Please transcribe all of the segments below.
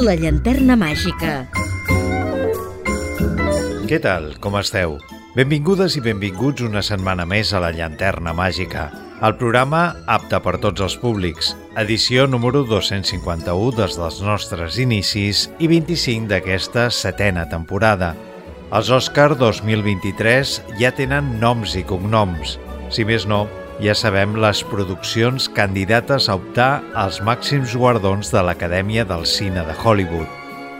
La llanterna màgica. Què tal? Com esteu? Benvingudes i benvinguts una setmana més a la Llanterna Màgica, el programa apte per tots els públics, edició número 251 des dels nostres inicis i 25 d'aquesta setena temporada. Els Òscar 2023 ja tenen noms i cognoms. Si més no, ja sabem les produccions candidates a optar als màxims guardons de l'Acadèmia del Cine de Hollywood.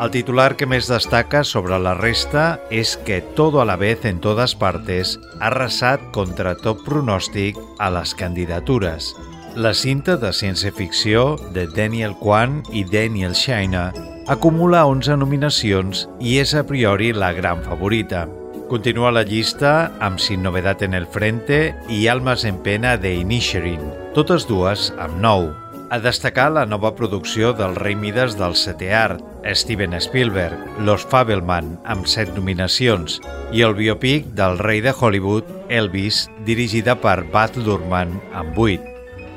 El titular que més destaca sobre la resta és que Todo a la vez en todas partes ha arrasat contra tot pronòstic a les candidatures. La cinta de ciència-ficció de Daniel Kwan i Daniel Shaina acumula 11 nominacions i és a priori la gran favorita. Continua la llista amb Sin novedad en el frente i Almas en pena de Inisherin, totes dues amb 9. A destacar la nova producció del rei Midas del setè art, Steven Spielberg, Los Fabelman, amb set nominacions, i el biopic del rei de Hollywood, Elvis, dirigida per Baz Luhrmann, amb vuit.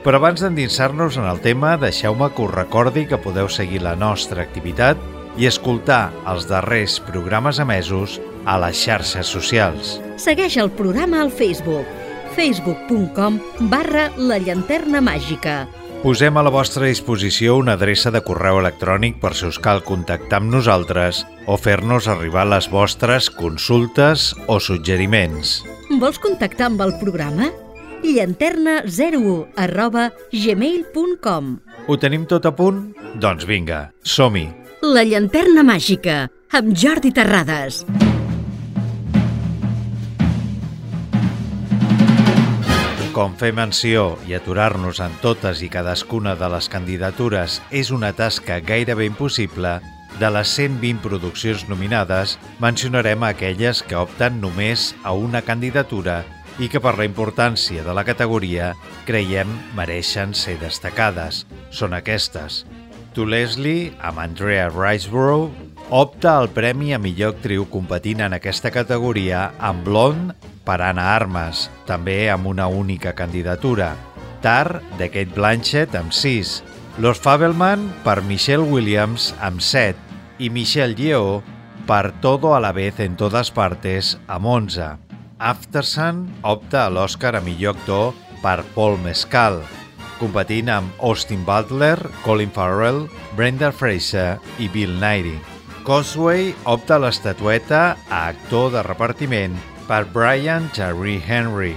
Però abans d'endinsar-nos en el tema, deixeu-me que us recordi que podeu seguir la nostra activitat i escoltar els darrers programes emesos a les xarxes socials. Segueix el programa al Facebook facebook.com barra la llanterna màgica Posem a la vostra disposició una adreça de correu electrònic per si us cal contactar amb nosaltres o fer-nos arribar les vostres consultes o suggeriments. Vols contactar amb el programa? llanterna01 arroba gmail.com Ho tenim tot a punt? Doncs vinga, som-hi! La llanterna màgica, amb Jordi Terrades. Com fer menció i aturar-nos en totes i cadascuna de les candidatures és una tasca gairebé impossible, de les 120 produccions nominades, mencionarem aquelles que opten només a una candidatura i que per la importància de la categoria creiem mereixen ser destacades. Són aquestes. To Leslie, amb Andrea Riseborough, opta al premi a millor actriu competint en aquesta categoria amb Blonde per Anna Armas, també amb una única candidatura. Tar, de Kate Blanchett, amb 6. Los Fabelman, per Michelle Williams, amb 7. I Michelle Yeoh, per Todo a la vez en todas partes, amb 11. Aftersun opta a l'Oscar a millor actor per Paul Mescal, competint amb Austin Butler, Colin Farrell, Brenda Fraser i Bill Nighy. Cosway opta a l'estatueta a actor de repartiment per Brian Tyree Henry.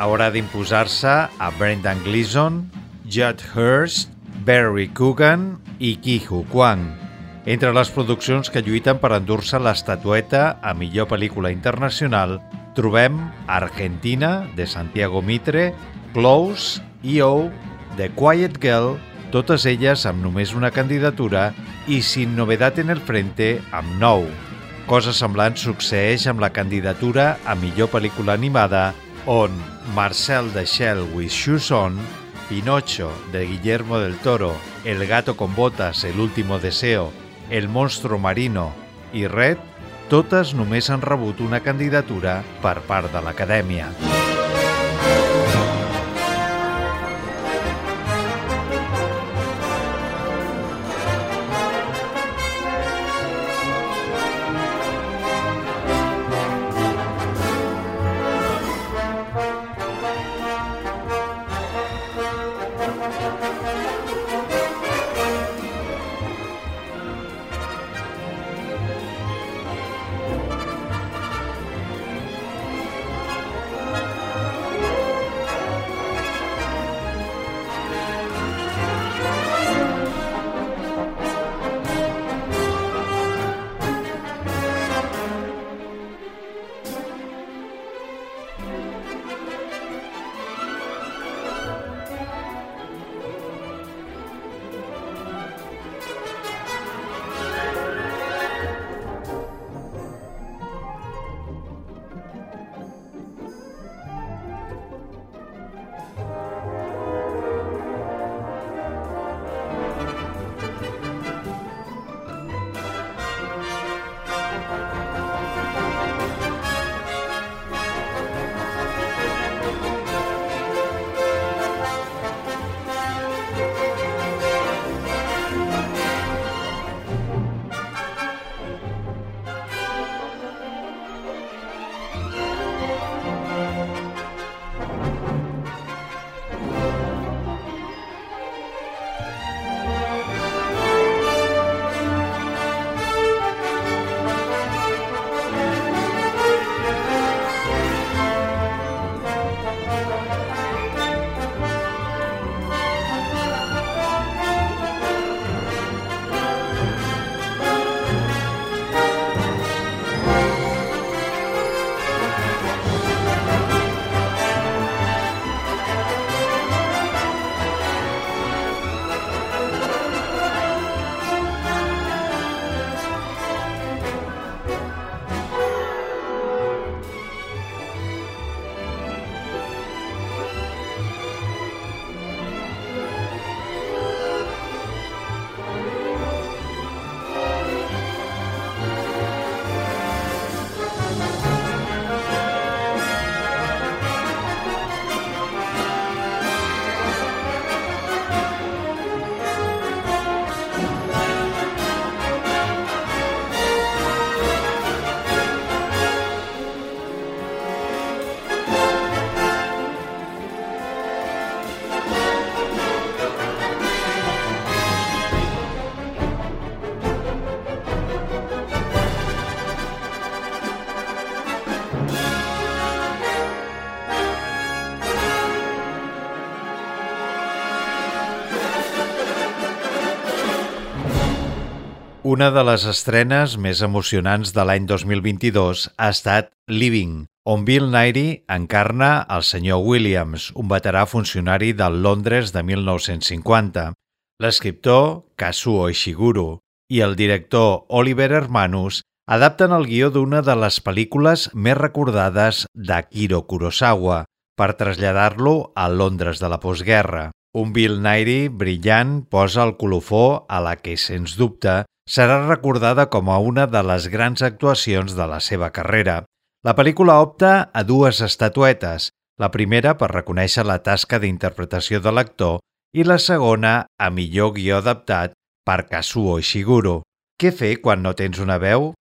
Haurà d'imposar-se a Brendan Gleeson, Judd Hurst, Barry Coogan i Ki-Hu Kwang. Entre les produccions que lluiten per endur-se l'estatueta a millor pel·lícula internacional trobem Argentina, de Santiago Mitre, Close, E.O., The Quiet Girl, totes elles amb només una candidatura i Sin novedad en el frente amb nou. Cosa semblant succeeix amb la candidatura a millor pel·lícula animada, on Marcel de Shell with Shoes On, Pinocho, de Guillermo del Toro, El gato con botas, El último deseo, El monstruo marino i Red, totes només han rebut una candidatura per part de l'Acadèmia. Una de les estrenes més emocionants de l'any 2022 ha estat Living, on Bill Nighy encarna el senyor Williams, un veterà funcionari del Londres de 1950. L'escriptor Kazuo Ishiguro i el director Oliver Hermanus adapten el guió d'una de les pel·lícules més recordades d'Akiro Kurosawa per traslladar-lo a Londres de la postguerra. Un Bill Nighy brillant posa el colofó a la que, sens dubte, serà recordada com a una de les grans actuacions de la seva carrera. La pel·lícula opta a dues estatuetes, la primera per reconèixer la tasca d'interpretació de l'actor i la segona a millor guió adaptat per Kazuo Ishiguro. Què fer quan no tens una veu?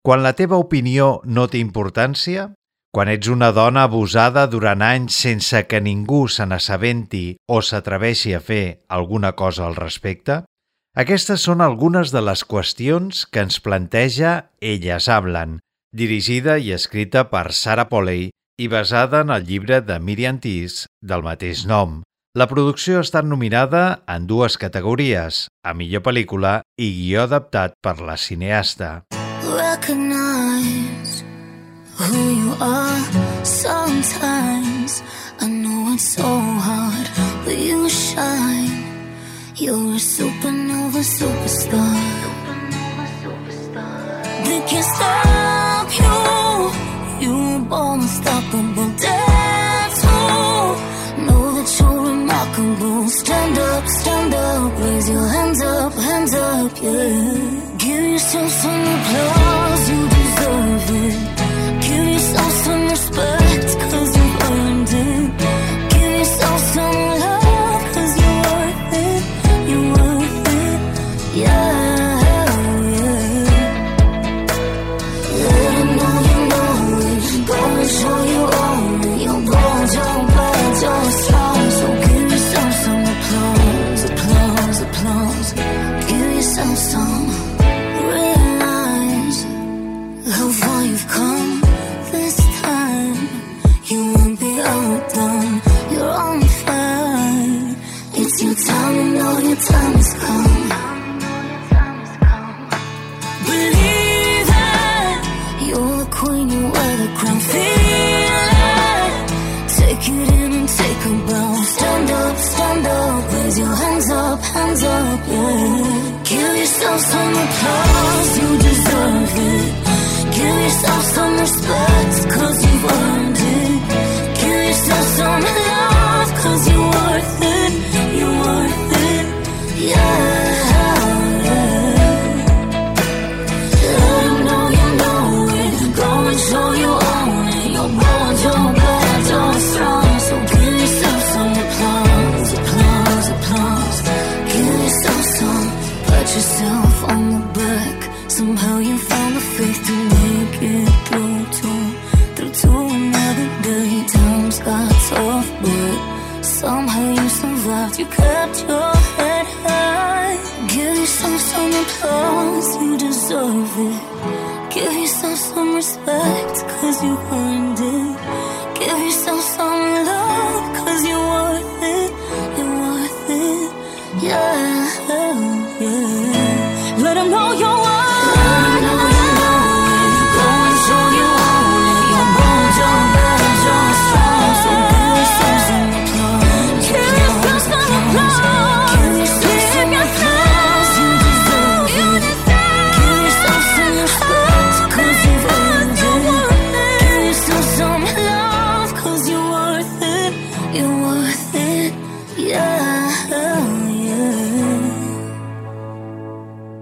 Quan la teva opinió no té importància? Quan ets una dona abusada durant anys sense que ningú se n'assabenti o s'atreveixi a fer alguna cosa al respecte? Aquestes són algunes de les qüestions que ens planteja Elles hablan, dirigida i escrita per Sarah Polley i basada en el llibre de Miriam Tis del mateix nom. La producció ha estat nominada en dues categories, a millor pel·lícula i guió adaptat per la cineasta. recognize who you are. Sometimes I know it's so hard, but you shine. You're a supernova superstar. They can't stop you. You're born unstoppable. Dance Know that you're remarkable. Stand up, stand up. Raise your hands up, hands up, yeah. Give yourself some applause, tough, but somehow you survived. You kept your head high. Give yourself some applause, you deserve it. Give yourself some respect, cause you earned it. Give yourself some love, cause you're worth it. You're worth it, yeah, yeah. Let them know you're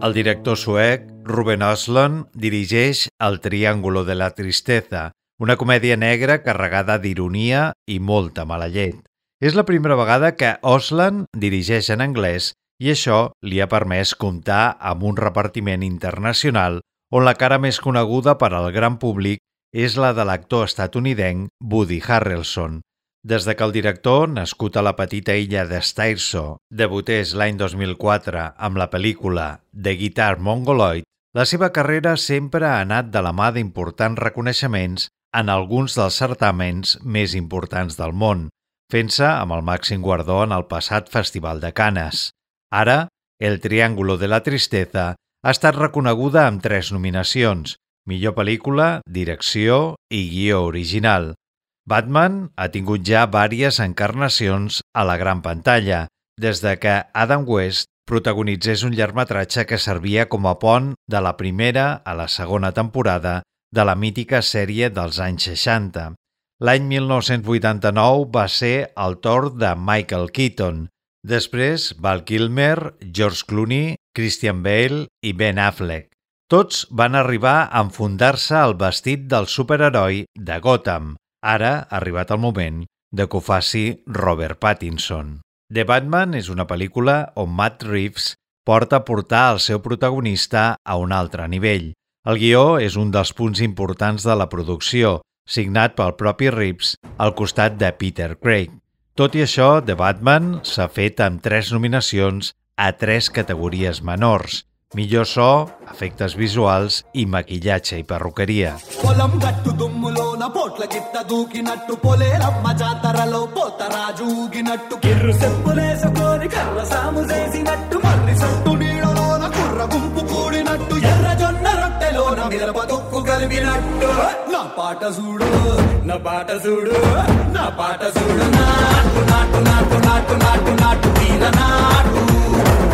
El director suec, Ruben Osland, dirigeix El Triángulo de la Tristeza, una comèdia negra carregada d'ironia i molta mala llet. És la primera vegada que Osland dirigeix en anglès i això li ha permès comptar amb un repartiment internacional on la cara més coneguda per al gran públic és la de l'actor estatunidenc Woody Harrelson. Des de que el director, nascut a la petita illa de Stairso, debutés l'any 2004 amb la pel·lícula The Guitar Mongoloid, la seva carrera sempre ha anat de la mà d'importants reconeixements en alguns dels certàmens més importants del món, fent-se amb el màxim guardó en el passat Festival de Canes. Ara, El Triángulo de la Tristeza Ha estat reconeguda amb tres nominacions, millor pel·lícula, direcció i guió original. Batman ha tingut ja vàries encarnacions a la gran pantalla, des de que Adam West protagonitzés un llargmetratge que servia com a pont de la primera a la segona temporada de la mítica sèrie dels anys 60. L'any 1989 va ser el torn de Michael Keaton. Després, Val Kilmer, George Clooney, Christian Bale i Ben Affleck. Tots van arribar a enfundar-se al vestit del superheroi de Gotham. Ara ha arribat el moment de que ho faci Robert Pattinson. The Batman és una pel·lícula on Matt Reeves porta a portar el seu protagonista a un altre nivell. El guió és un dels punts importants de la producció, signat pel propi Reeves al costat de Peter Craig. Tot i això, The Batman s'ha fet amb tres nominacions a tres categories menors – millor so, efectes visuals i maquillatge i perruqueria. పొలం గట్టు దుమ్ములోన పోట్ల గిట్ట దూకినట్టు పొలేరమ్మ జాతరలో పోతరాజు ఊగినట్టు కిర్రు చెప్పులేసుకొని కర్ర సాము చేసినట్టు మర్రి సొట్టు నీడలోన కుర్ర గుంపు కూడినట్టు ఎర్ర జొన్న రొట్టెలోన మిరప దొక్కు కలిపినట్టు నా పాట చూడు నా పాట చూడు నా పాట చూడు నాటు నాటు నాటు నాటు నాటు నాటు తీర నాటు నాటు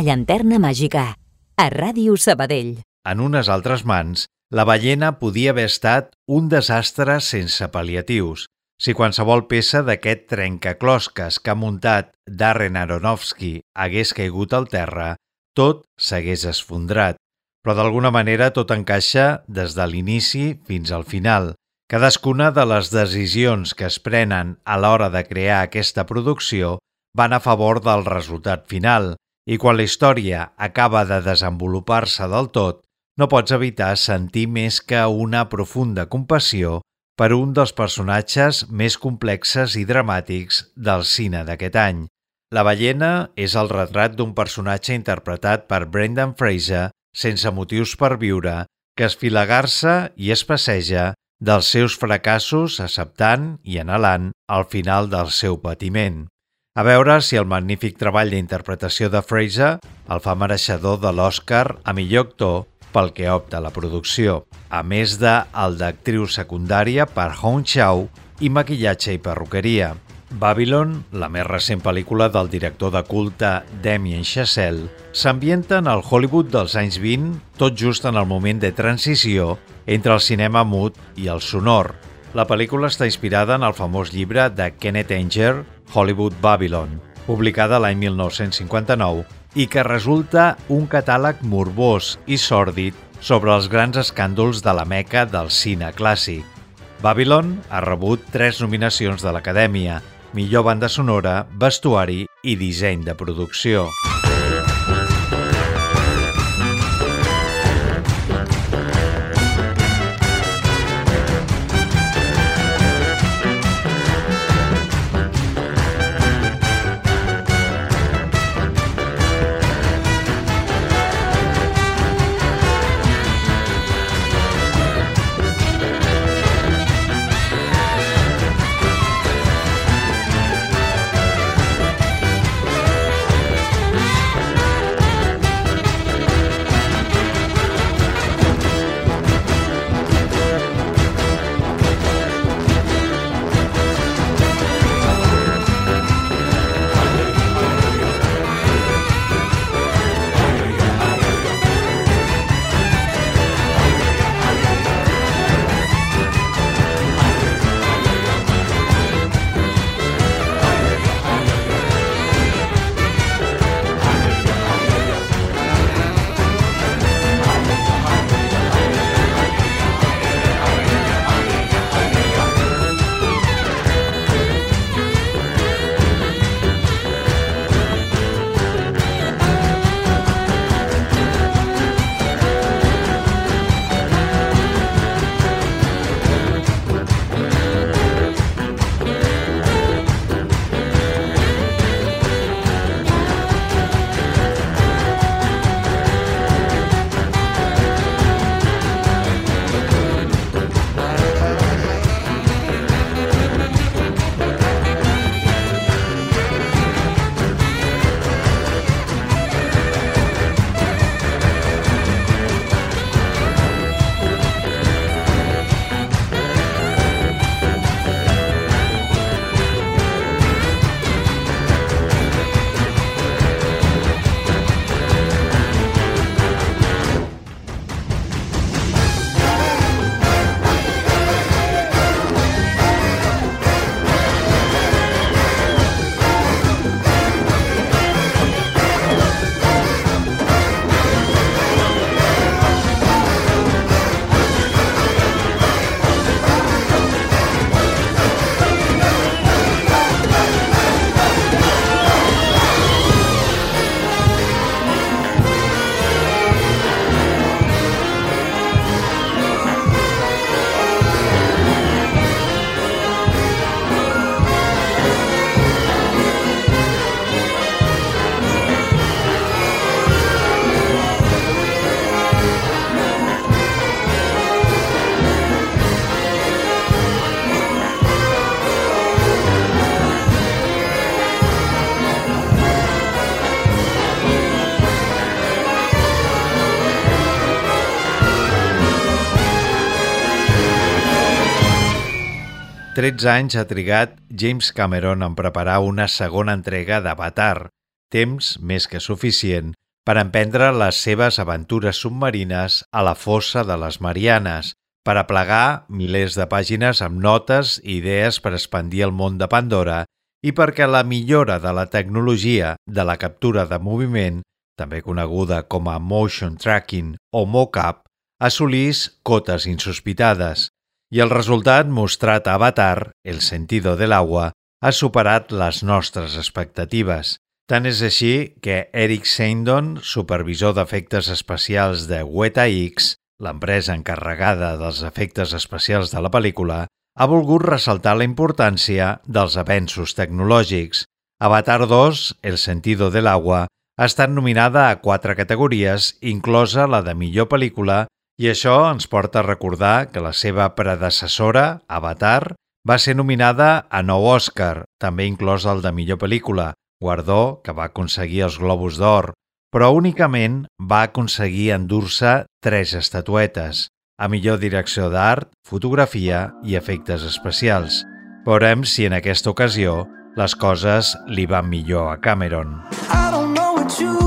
La llanterna màgica, a Ràdio Sabadell. En unes altres mans, la ballena podia haver estat un desastre sense pal·liatius. Si qualsevol peça d'aquest trencaclosques que ha muntat Darren Aronofsky hagués caigut al terra, tot s'hagués esfondrat. Però d'alguna manera tot encaixa des de l'inici fins al final. Cadascuna de les decisions que es prenen a l'hora de crear aquesta producció van a favor del resultat final i quan la història acaba de desenvolupar-se del tot, no pots evitar sentir més que una profunda compassió per un dels personatges més complexes i dramàtics del cine d'aquest any. La ballena és el retrat d'un personatge interpretat per Brendan Fraser sense motius per viure, que es filagarça i es passeja dels seus fracassos acceptant i anhelant al final del seu patiment. A veure si el magnífic treball d'interpretació de Fraser el fa mereixedor de l'Oscar a millor actor pel que opta la producció, a més de el d'actriu secundària per Hong Chau i maquillatge i perruqueria. Babylon, la més recent pel·lícula del director de culte Damien Chazelle, s'ambienta en el Hollywood dels anys 20, tot just en el moment de transició entre el cinema mut i el sonor. La pel·lícula està inspirada en el famós llibre de Kenneth Anger, Hollywood Babylon, publicada l'any 1959 i que resulta un catàleg morbós i sòrdid sobre els grans escàndols de la meca del cine clàssic. Babylon ha rebut tres nominacions de l'Acadèmia, millor banda sonora, vestuari i disseny de producció. – 13 anys ha trigat James Cameron en preparar una segona entrega d'Avatar, temps més que suficient per emprendre les seves aventures submarines a la fossa de les Marianes, per aplegar milers de pàgines amb notes i idees per expandir el món de Pandora i perquè la millora de la tecnologia de la captura de moviment, també coneguda com a motion tracking o mocap, assolís cotes insospitades i el resultat mostrat a Avatar, El sentido del agua, ha superat les nostres expectatives. Tant és així que Eric Seindon, supervisor d'efectes especials de Weta X, l'empresa encarregada dels efectes especials de la pel·lícula, ha volgut ressaltar la importància dels avenços tecnològics. Avatar 2, El sentido del agua, ha estat nominada a quatre categories, inclosa la de millor pel·lícula, i això ens porta a recordar que la seva predecessora, Avatar, va ser nominada a nou Òscar, també inclòs el de millor pel·lícula, guardó que va aconseguir els Globus d'Or, però únicament va aconseguir endur-se tres estatuetes, a millor direcció d'art, fotografia i efectes especials. Veurem si en aquesta ocasió les coses li van millor a Cameron. I don't know what you've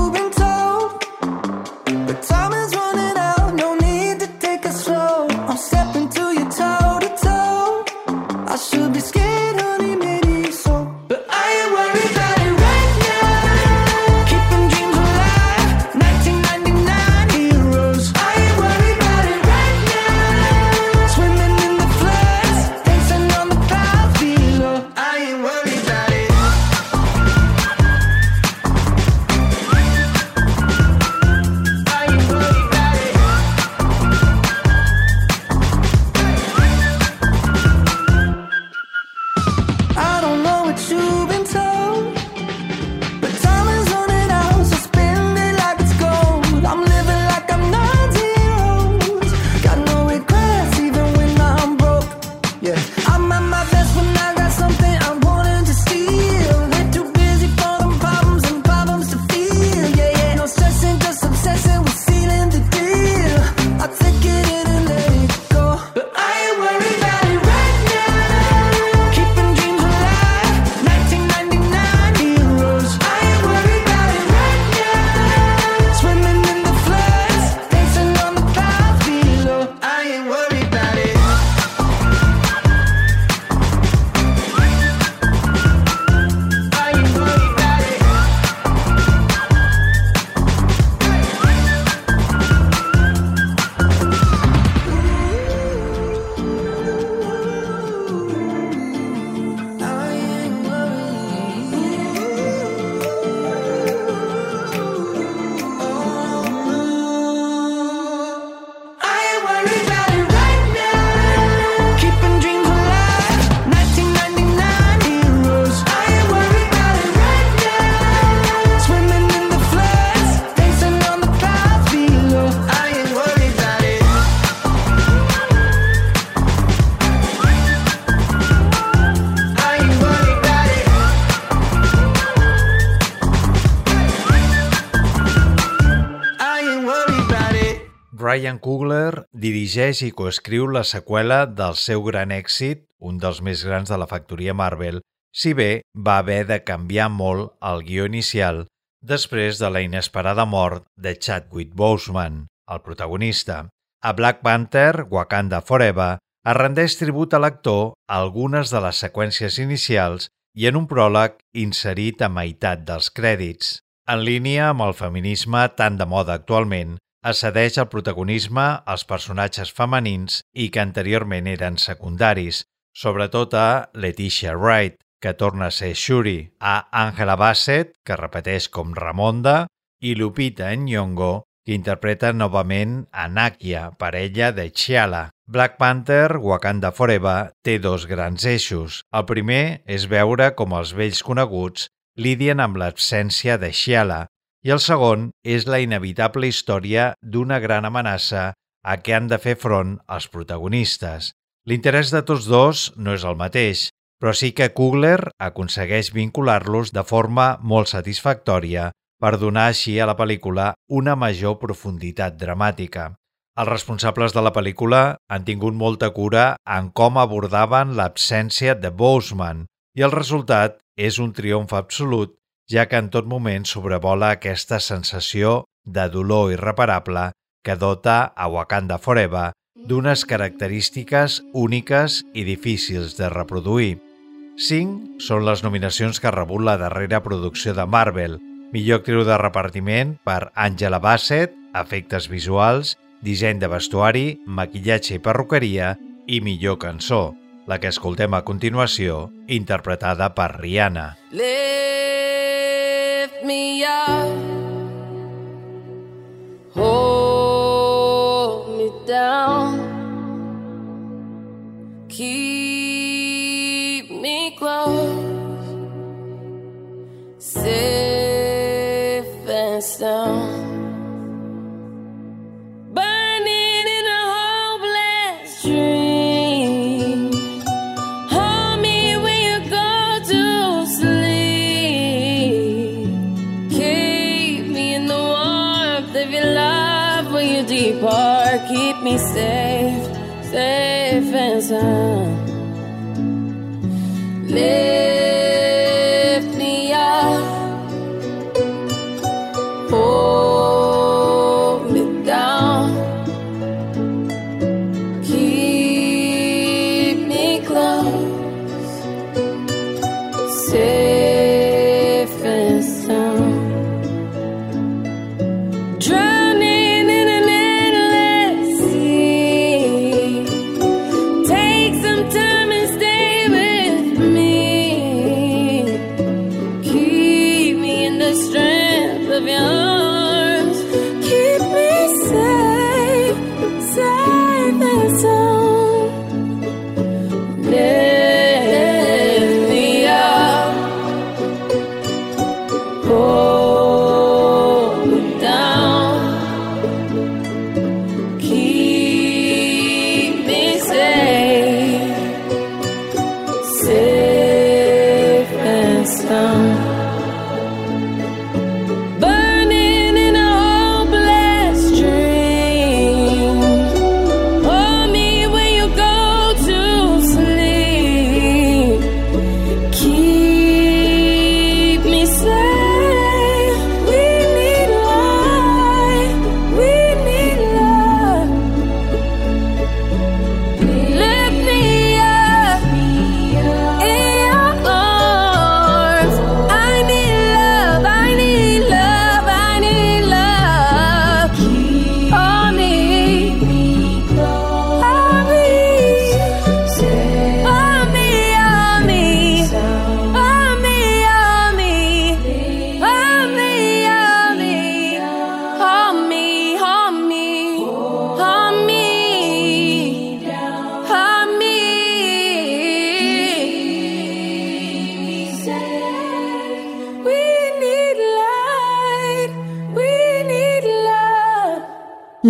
dirigeix i coescriu la seqüela del seu gran èxit, un dels més grans de la factoria Marvel, si bé va haver de canviar molt el guió inicial després de la inesperada mort de Chadwick Boseman, el protagonista. A Black Panther, Wakanda Forever, es rendeix tribut a l'actor algunes de les seqüències inicials i en un pròleg inserit a meitat dels crèdits. En línia amb el feminisme tan de moda actualment, es cedeix el protagonisme als personatges femenins i que anteriorment eren secundaris, sobretot a Letitia Wright, que torna a ser Shuri, a Angela Bassett, que repeteix com Ramonda, i Lupita Nyong'o, que interpreta novament a Nakia, parella de T'Challa. Black Panther, Wakanda Forever, té dos grans eixos. El primer és veure com els vells coneguts lidien amb l'absència de T'Challa, i el segon és la inevitable història d'una gran amenaça a què han de fer front els protagonistes. L'interès de tots dos no és el mateix, però sí que Kugler aconsegueix vincular-los de forma molt satisfactòria per donar així a la pel·lícula una major profunditat dramàtica. Els responsables de la pel·lícula han tingut molta cura en com abordaven l'absència de Boseman i el resultat és un triomf absolut, ja que en tot moment sobrevola aquesta sensació de dolor irreparable que dota a Wakanda Forever d'unes característiques úniques i difícils de reproduir. Cinc són les nominacions que ha rebut la darrera producció de Marvel, millor actriu de repartiment per Angela Bassett, efectes visuals, disseny de vestuari, maquillatge i perruqueria i millor cançó, la que escoltem a continuació, interpretada per Rihanna. Lift me up, hold me down, keep safe, safe and sound. Lift me up. Hold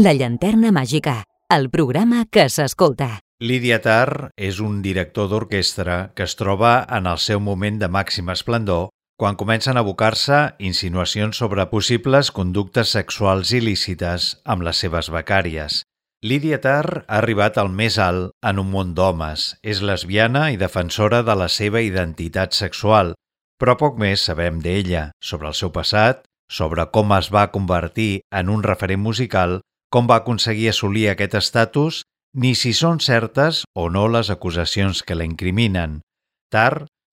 La llanterna màgica, el programa que s'escolta. Lídia Tarr és un director d'orquestra que es troba en el seu moment de màxim esplendor quan comencen a abocar-se insinuacions sobre possibles conductes sexuals il·lícites amb les seves becàries. Lídia Tarr ha arribat al més alt en un món d'homes, és lesbiana i defensora de la seva identitat sexual, però poc més sabem d'ella, sobre el seu passat, sobre com es va convertir en un referent musical, com va aconseguir assolir aquest estatus, ni si són certes o no les acusacions que la incriminen.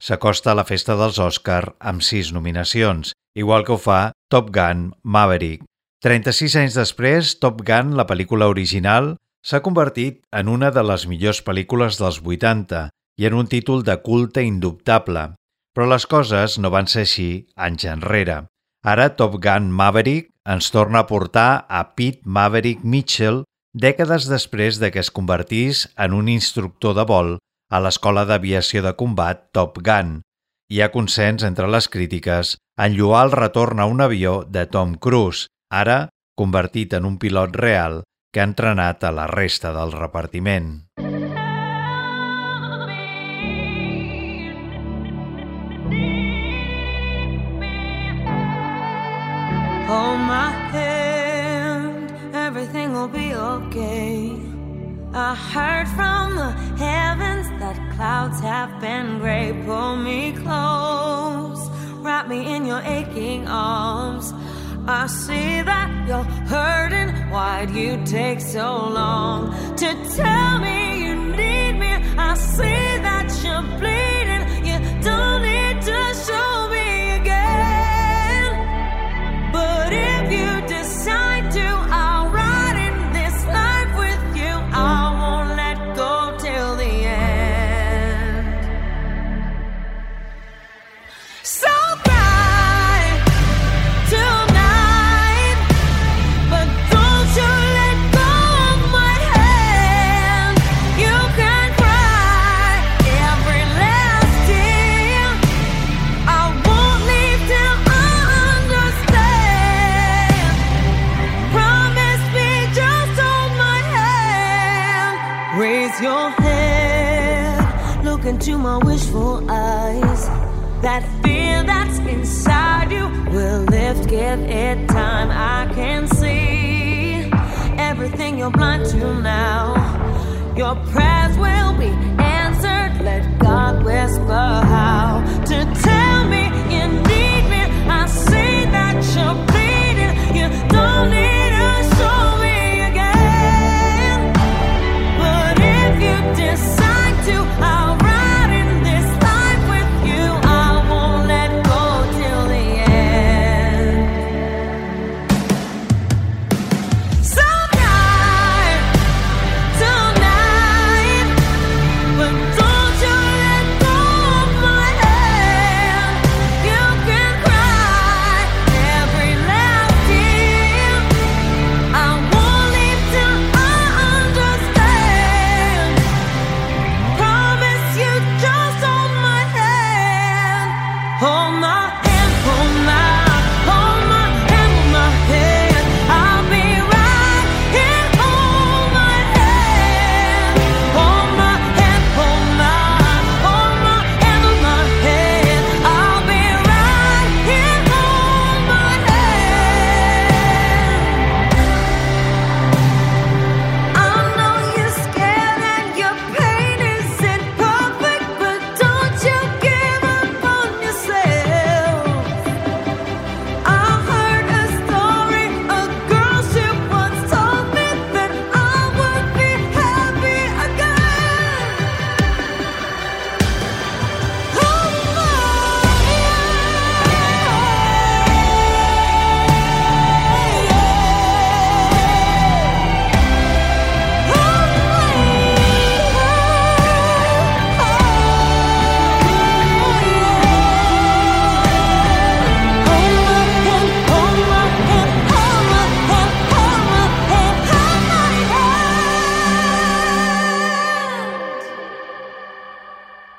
S'acosta a la festa dels Òscar amb sis nominacions, igual que ho fa Top Gun Maverick. 36 anys després, Top Gun, la pel·lícula original, s'ha convertit en una de les millors pel·lícules dels 80 i en un títol de culte indubtable. Però les coses no van ser així anys enrere. Ara Top Gun Maverick ens torna a portar a Pete Maverick Mitchell dècades després de que es convertís en un instructor de vol a l'escola d'aviació de combat Top Gun. Hi ha consens entre les crítiques en lluar el retorn a un avió de Tom Cruise, ara convertit en un pilot real que ha entrenat a la resta del repartiment. Hold my hand, everything will be okay. I heard from the heavens that clouds have been gray. Pull me close, wrap me in your aching arms. I see that you're hurting. Why'd you take so long to tell me you need me? I see that you're bleeding. You don't need to show That fear that's inside you will lift, give it time. I can see everything you're blind to now. Your prayers will be answered. Let God whisper how to tell me you need me. I see that you're bleeding. You don't need to show me again. But if you decide to,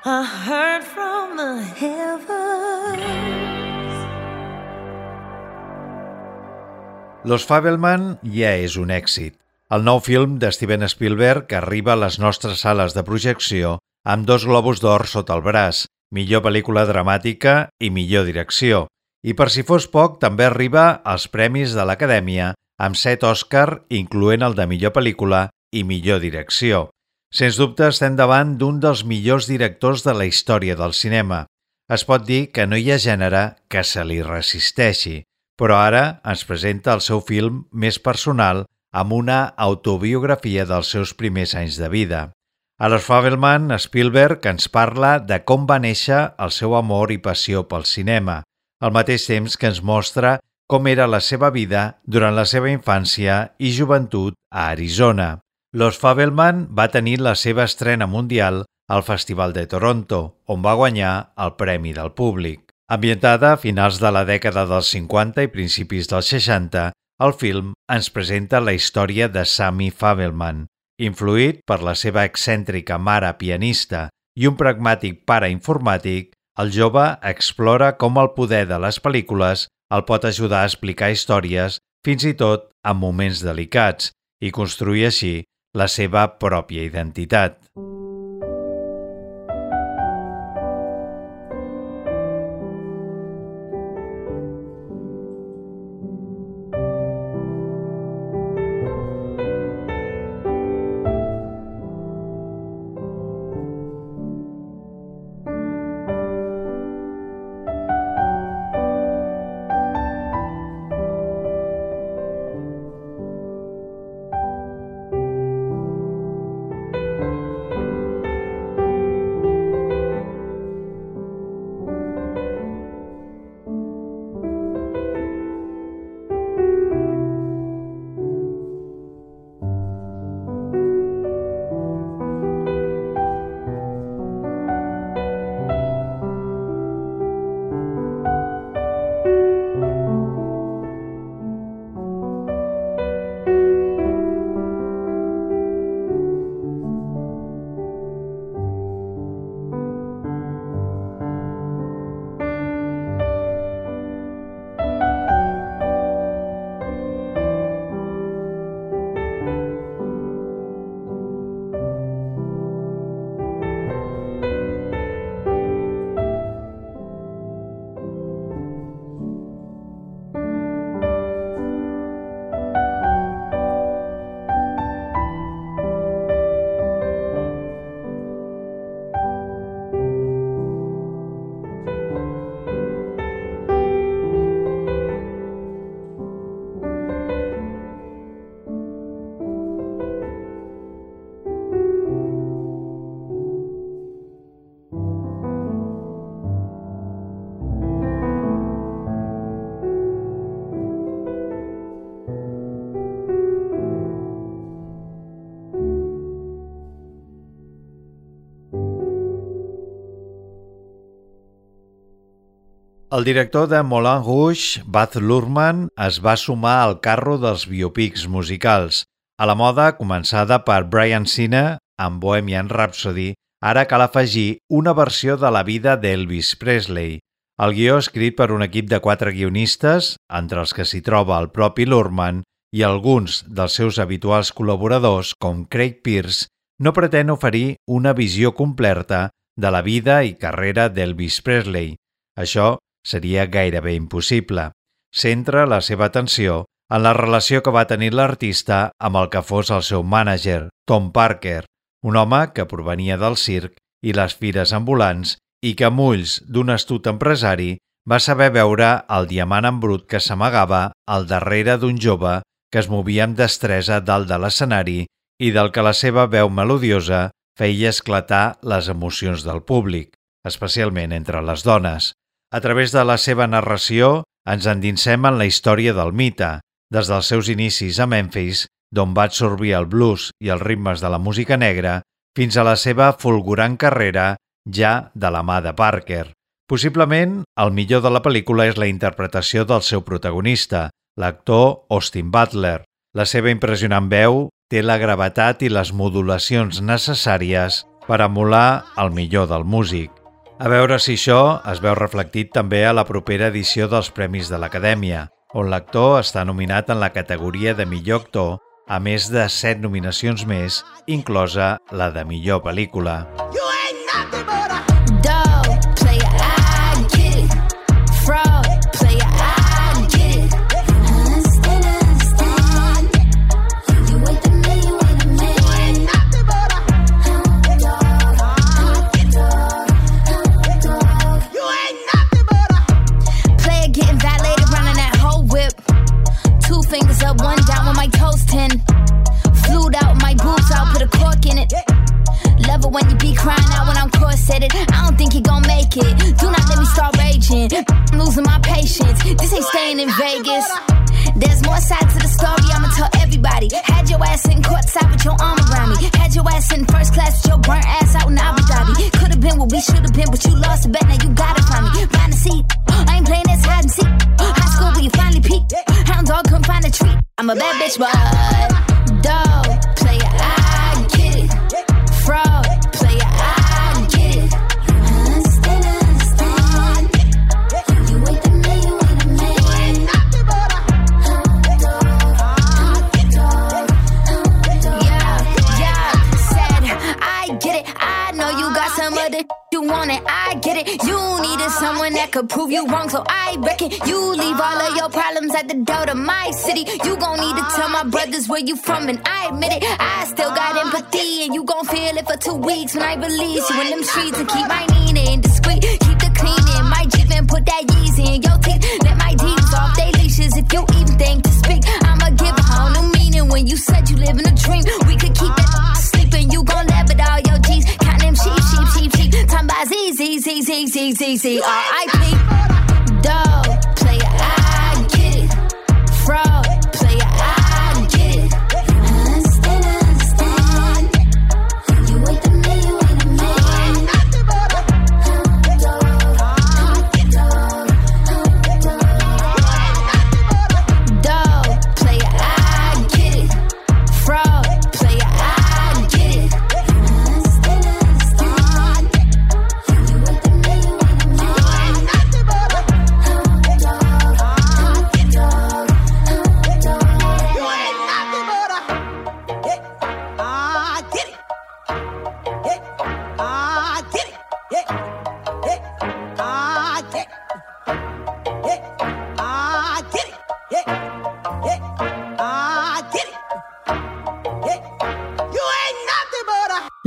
I heard from the heavens. Los Fabelman ja és un èxit. El nou film de Steven Spielberg arriba a les nostres sales de projecció amb dos globus d'or sota el braç, millor pel·lícula dramàtica i millor direcció. I per si fos poc, també arriba als Premis de l'Acadèmia amb set Òscar, incloent el de millor pel·lícula i millor direcció. Sens dubte estem davant d'un dels millors directors de la història del cinema. Es pot dir que no hi ha gènere que se li resisteixi, però ara ens presenta el seu film més personal amb una autobiografia dels seus primers anys de vida. A los Fabelman, Spielberg ens parla de com va néixer el seu amor i passió pel cinema, al mateix temps que ens mostra com era la seva vida durant la seva infància i joventut a Arizona. Los Fabelman va tenir la seva estrena mundial al Festival de Toronto, on va guanyar el Premi del Públic. Ambientada a finals de la dècada dels 50 i principis dels 60, el film ens presenta la història de Sammy Fabelman. Influït per la seva excèntrica mare pianista i un pragmàtic pare informàtic, el jove explora com el poder de les pel·lícules el pot ajudar a explicar històries, fins i tot en moments delicats, i construir així la seva pròpia identitat. El director de Moulin Rouge, Baz Luhrmann, es va sumar al carro dels biopics musicals, a la moda començada per Brian Sina amb Bohemian Rhapsody, ara cal afegir una versió de la vida d'Elvis Presley. El guió escrit per un equip de quatre guionistes, entre els que s'hi troba el propi Luhrmann i alguns dels seus habituals col·laboradors, com Craig Pierce, no pretén oferir una visió completa de la vida i carrera d'Elvis Presley. Això seria gairebé impossible. Centra la seva atenció en la relació que va tenir l'artista amb el que fos el seu mànager, Tom Parker, un home que provenia del circ i les fires ambulants i que amb ulls d'un astut empresari va saber veure el diamant en brut que s'amagava al darrere d'un jove que es movia amb destresa dalt de l'escenari i del que la seva veu melodiosa feia esclatar les emocions del públic, especialment entre les dones. A través de la seva narració ens endinsem en la història del mite, des dels seus inicis a Memphis, d'on va absorbir el blues i els ritmes de la música negra, fins a la seva fulgurant carrera ja de la mà de Parker. Possiblement, el millor de la pel·lícula és la interpretació del seu protagonista, l'actor Austin Butler. La seva impressionant veu té la gravetat i les modulacions necessàries per emular el millor del músic. A veure si això es veu reflectit també a la propera edició dels Premis de l'Acadèmia, on l'actor està nominat en la categoria de millor actor, a més de set nominacions més, inclosa la de millor pel·lícula. You when you be crying out when I'm corseted. I don't think you gon' make it. Do not let me start raging. I'm losing my patience. This ain't staying in Vegas. There's more sides to the story, I'ma tell everybody. Had your ass in courtside with your arm around me. Had your ass in first class with your burnt ass out in Abu Dhabi. Could've been what we should've been, but you lost the bet, now you gotta find me. Find a seat. I ain't playing this hide and seek. High school where you finally peaked. Hound dog couldn't find a treat. I'm a bad bitch, but dog, player, I get it. Fraud, want it. I get it. You needed someone that could prove you wrong, so I reckon you leave all of your problems at the door to my city. You gon' need to tell my brothers where you from, and I admit it. I still got empathy, and you gon' feel it for two weeks when I release you in them streets and keep my meaning discreet. Keep the cleaning, my Jeep and put that Yeezy in your teeth. Let my deeds off Z, Z, Z, Z, Z, Z, R.I.P. Dog,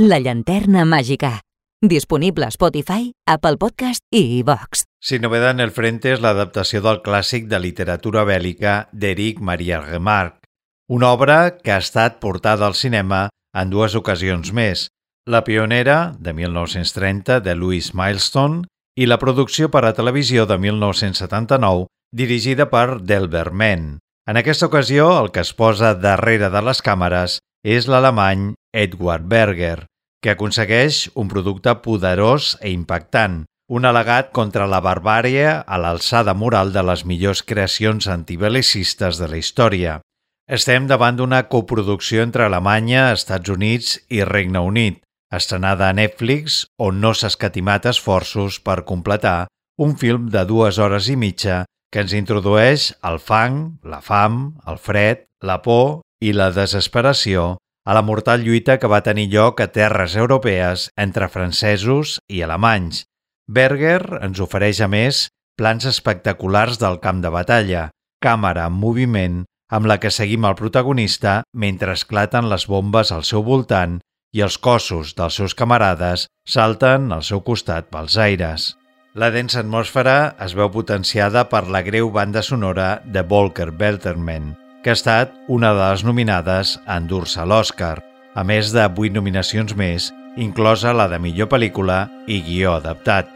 La llanterna màgica. Disponible a Spotify, Apple Podcast i iVox. Sin novedad en el frente és l'adaptació del clàssic de literatura bèl·lica d'Eric Maria Remarque, una obra que ha estat portada al cinema en dues ocasions més, La pionera, de 1930, de Louis Milestone, i la producció per a televisió de 1979, dirigida per Delbert Mann. En aquesta ocasió, el que es posa darrere de les càmeres és l'alemany Edward Berger, que aconsegueix un producte poderós e impactant, un al·legat contra la barbària a l'alçada moral de les millors creacions antibelicistes de la història. Estem davant d'una coproducció entre Alemanya, Estats Units i Regne Unit, estrenada a Netflix, on no s'ha escatimat esforços per completar un film de dues hores i mitja que ens introdueix el fang, la fam, el fred, la por i la desesperació a la mortal lluita que va tenir lloc a terres europees entre francesos i alemanys. Berger ens ofereix, a més, plans espectaculars del camp de batalla, càmera en moviment, amb la que seguim el protagonista mentre esclaten les bombes al seu voltant i els cossos dels seus camarades salten al seu costat pels aires. La densa atmosfera es veu potenciada per la greu banda sonora de Volker Belterman, que ha estat una de les nominades a endur-se l'Oscar, a més de vuit nominacions més, inclosa la de millor pel·lícula i guió adaptat.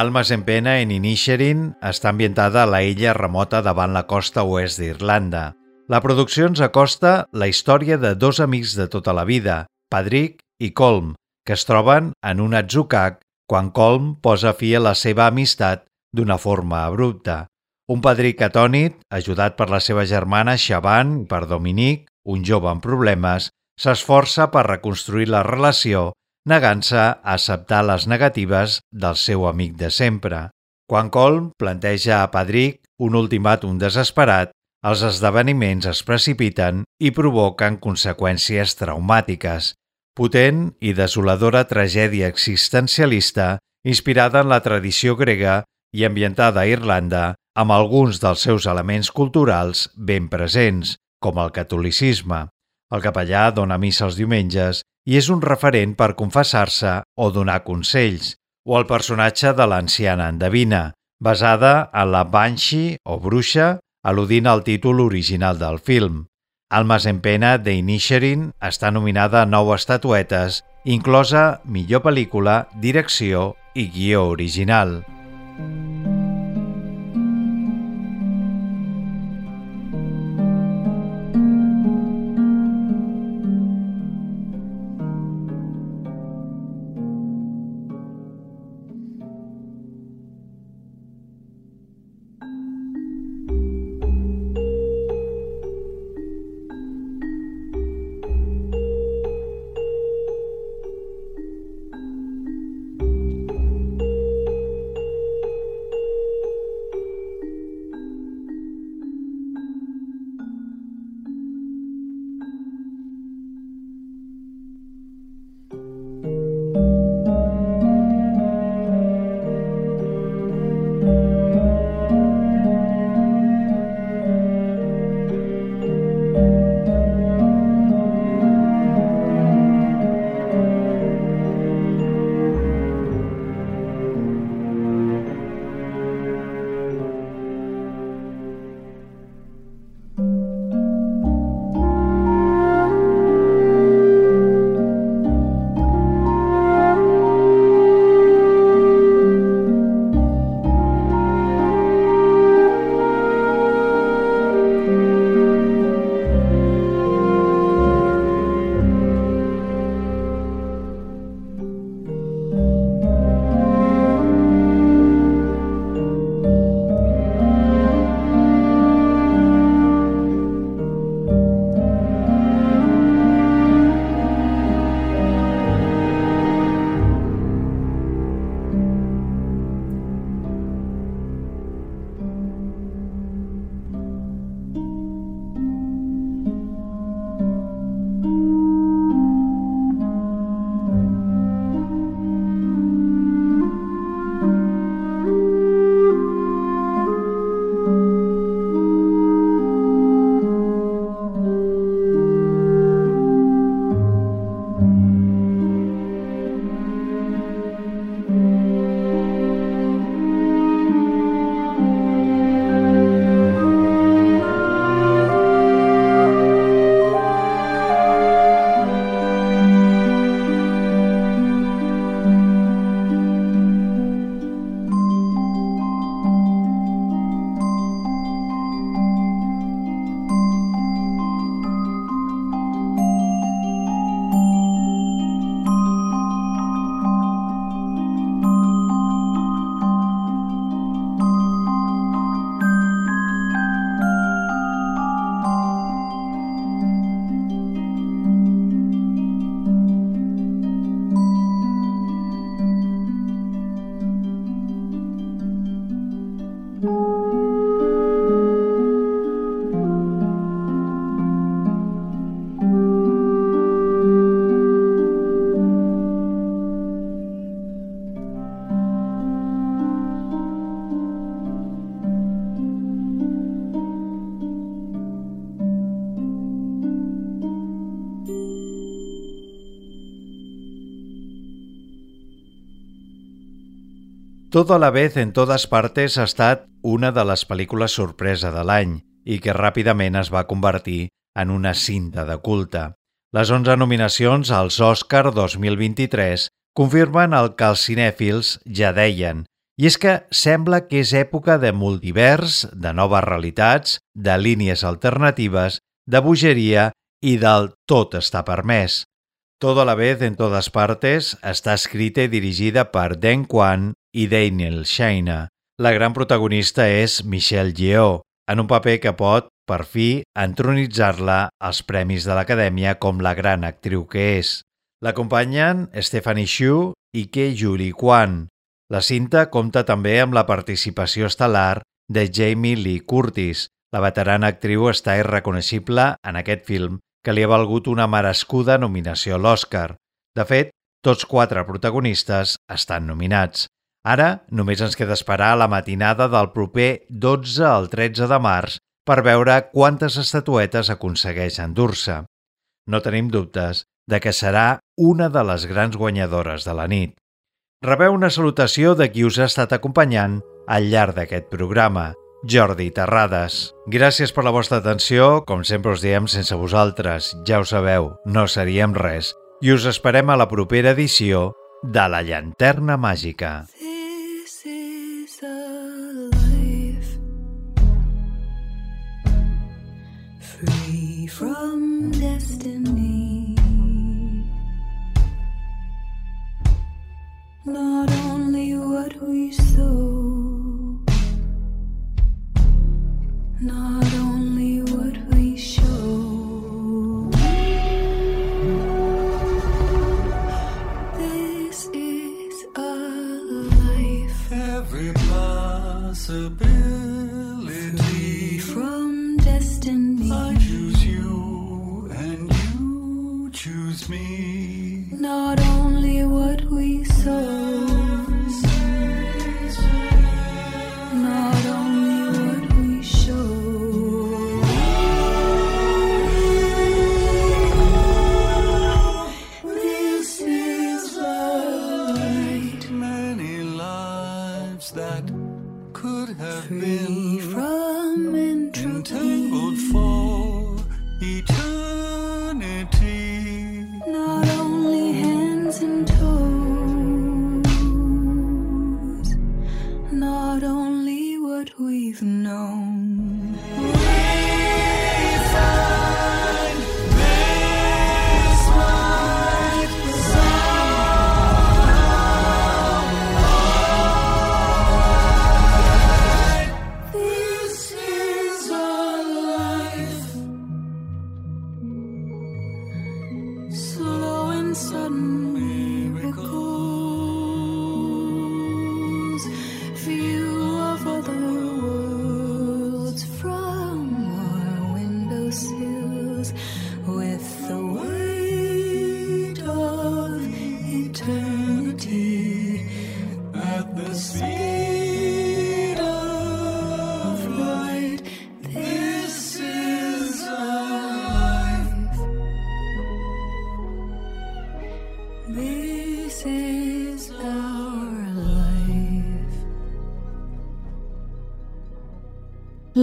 Almas en pena en Inisherin està ambientada a la illa remota davant la costa oest d'Irlanda. La producció ens acosta la història de dos amics de tota la vida, Padric i Colm, que es troben en un atzucac quan Colm posa fi a la seva amistat d'una forma abrupta. Un Padric atònit, ajudat per la seva germana Xavan i per Dominic, un jove amb problemes, s'esforça per reconstruir la relació negant-se a acceptar les negatives del seu amic de sempre. Quan Colm planteja a Padric un ultimàtum desesperat, els esdeveniments es precipiten i provoquen conseqüències traumàtiques. Potent i desoladora tragèdia existencialista inspirada en la tradició grega i ambientada a Irlanda amb alguns dels seus elements culturals ben presents, com el catolicisme. El capellà dona missa els diumenges i és un referent per confessar-se o donar consells, o el personatge de l'anciana endevina, basada en la Banshee o bruixa, al·ludint al títol original del film. Almas en pena de Inisherin està nominada a nou estatuetes, inclosa millor pel·lícula, direcció i guió original. Todo a la vez en totes partes ha estat una de les pel·lícules sorpresa de l'any i que ràpidament es va convertir en una cinta de culte. Les 11 nominacions als Oscar 2023 confirmen el que els cinèfils ja deien, i és que sembla que és època de multivers, de noves realitats, de línies alternatives, de bogeria i del tot està permès. Todo a la vez en totes partes està escrita i dirigida per Dan Kwan i Daniel Shaina. La gran protagonista és Michelle Yeoh, en un paper que pot, per fi, entronitzar-la als Premis de l'Acadèmia com la gran actriu que és. L'acompanyen Stephanie Xu i Ke Julie Kwan. La cinta compta també amb la participació estel·lar de Jamie Lee Curtis. La veterana actriu està irreconeixible en aquest film que li ha valgut una merescuda nominació a l'Oscar. De fet, tots quatre protagonistes estan nominats. Ara només ens queda esperar la matinada del proper 12 al 13 de març per veure quantes estatuetes aconsegueix endur-se. No tenim dubtes de que serà una de les grans guanyadores de la nit. Rebeu una salutació de qui us ha estat acompanyant al llarg d'aquest programa, Jordi Terrades. Gràcies per la vostra atenció, com sempre us diem, sense vosaltres, ja ho sabeu, no seríem res, i us esperem a la propera edició de La Llanterna Màgica. This Not only what we sow,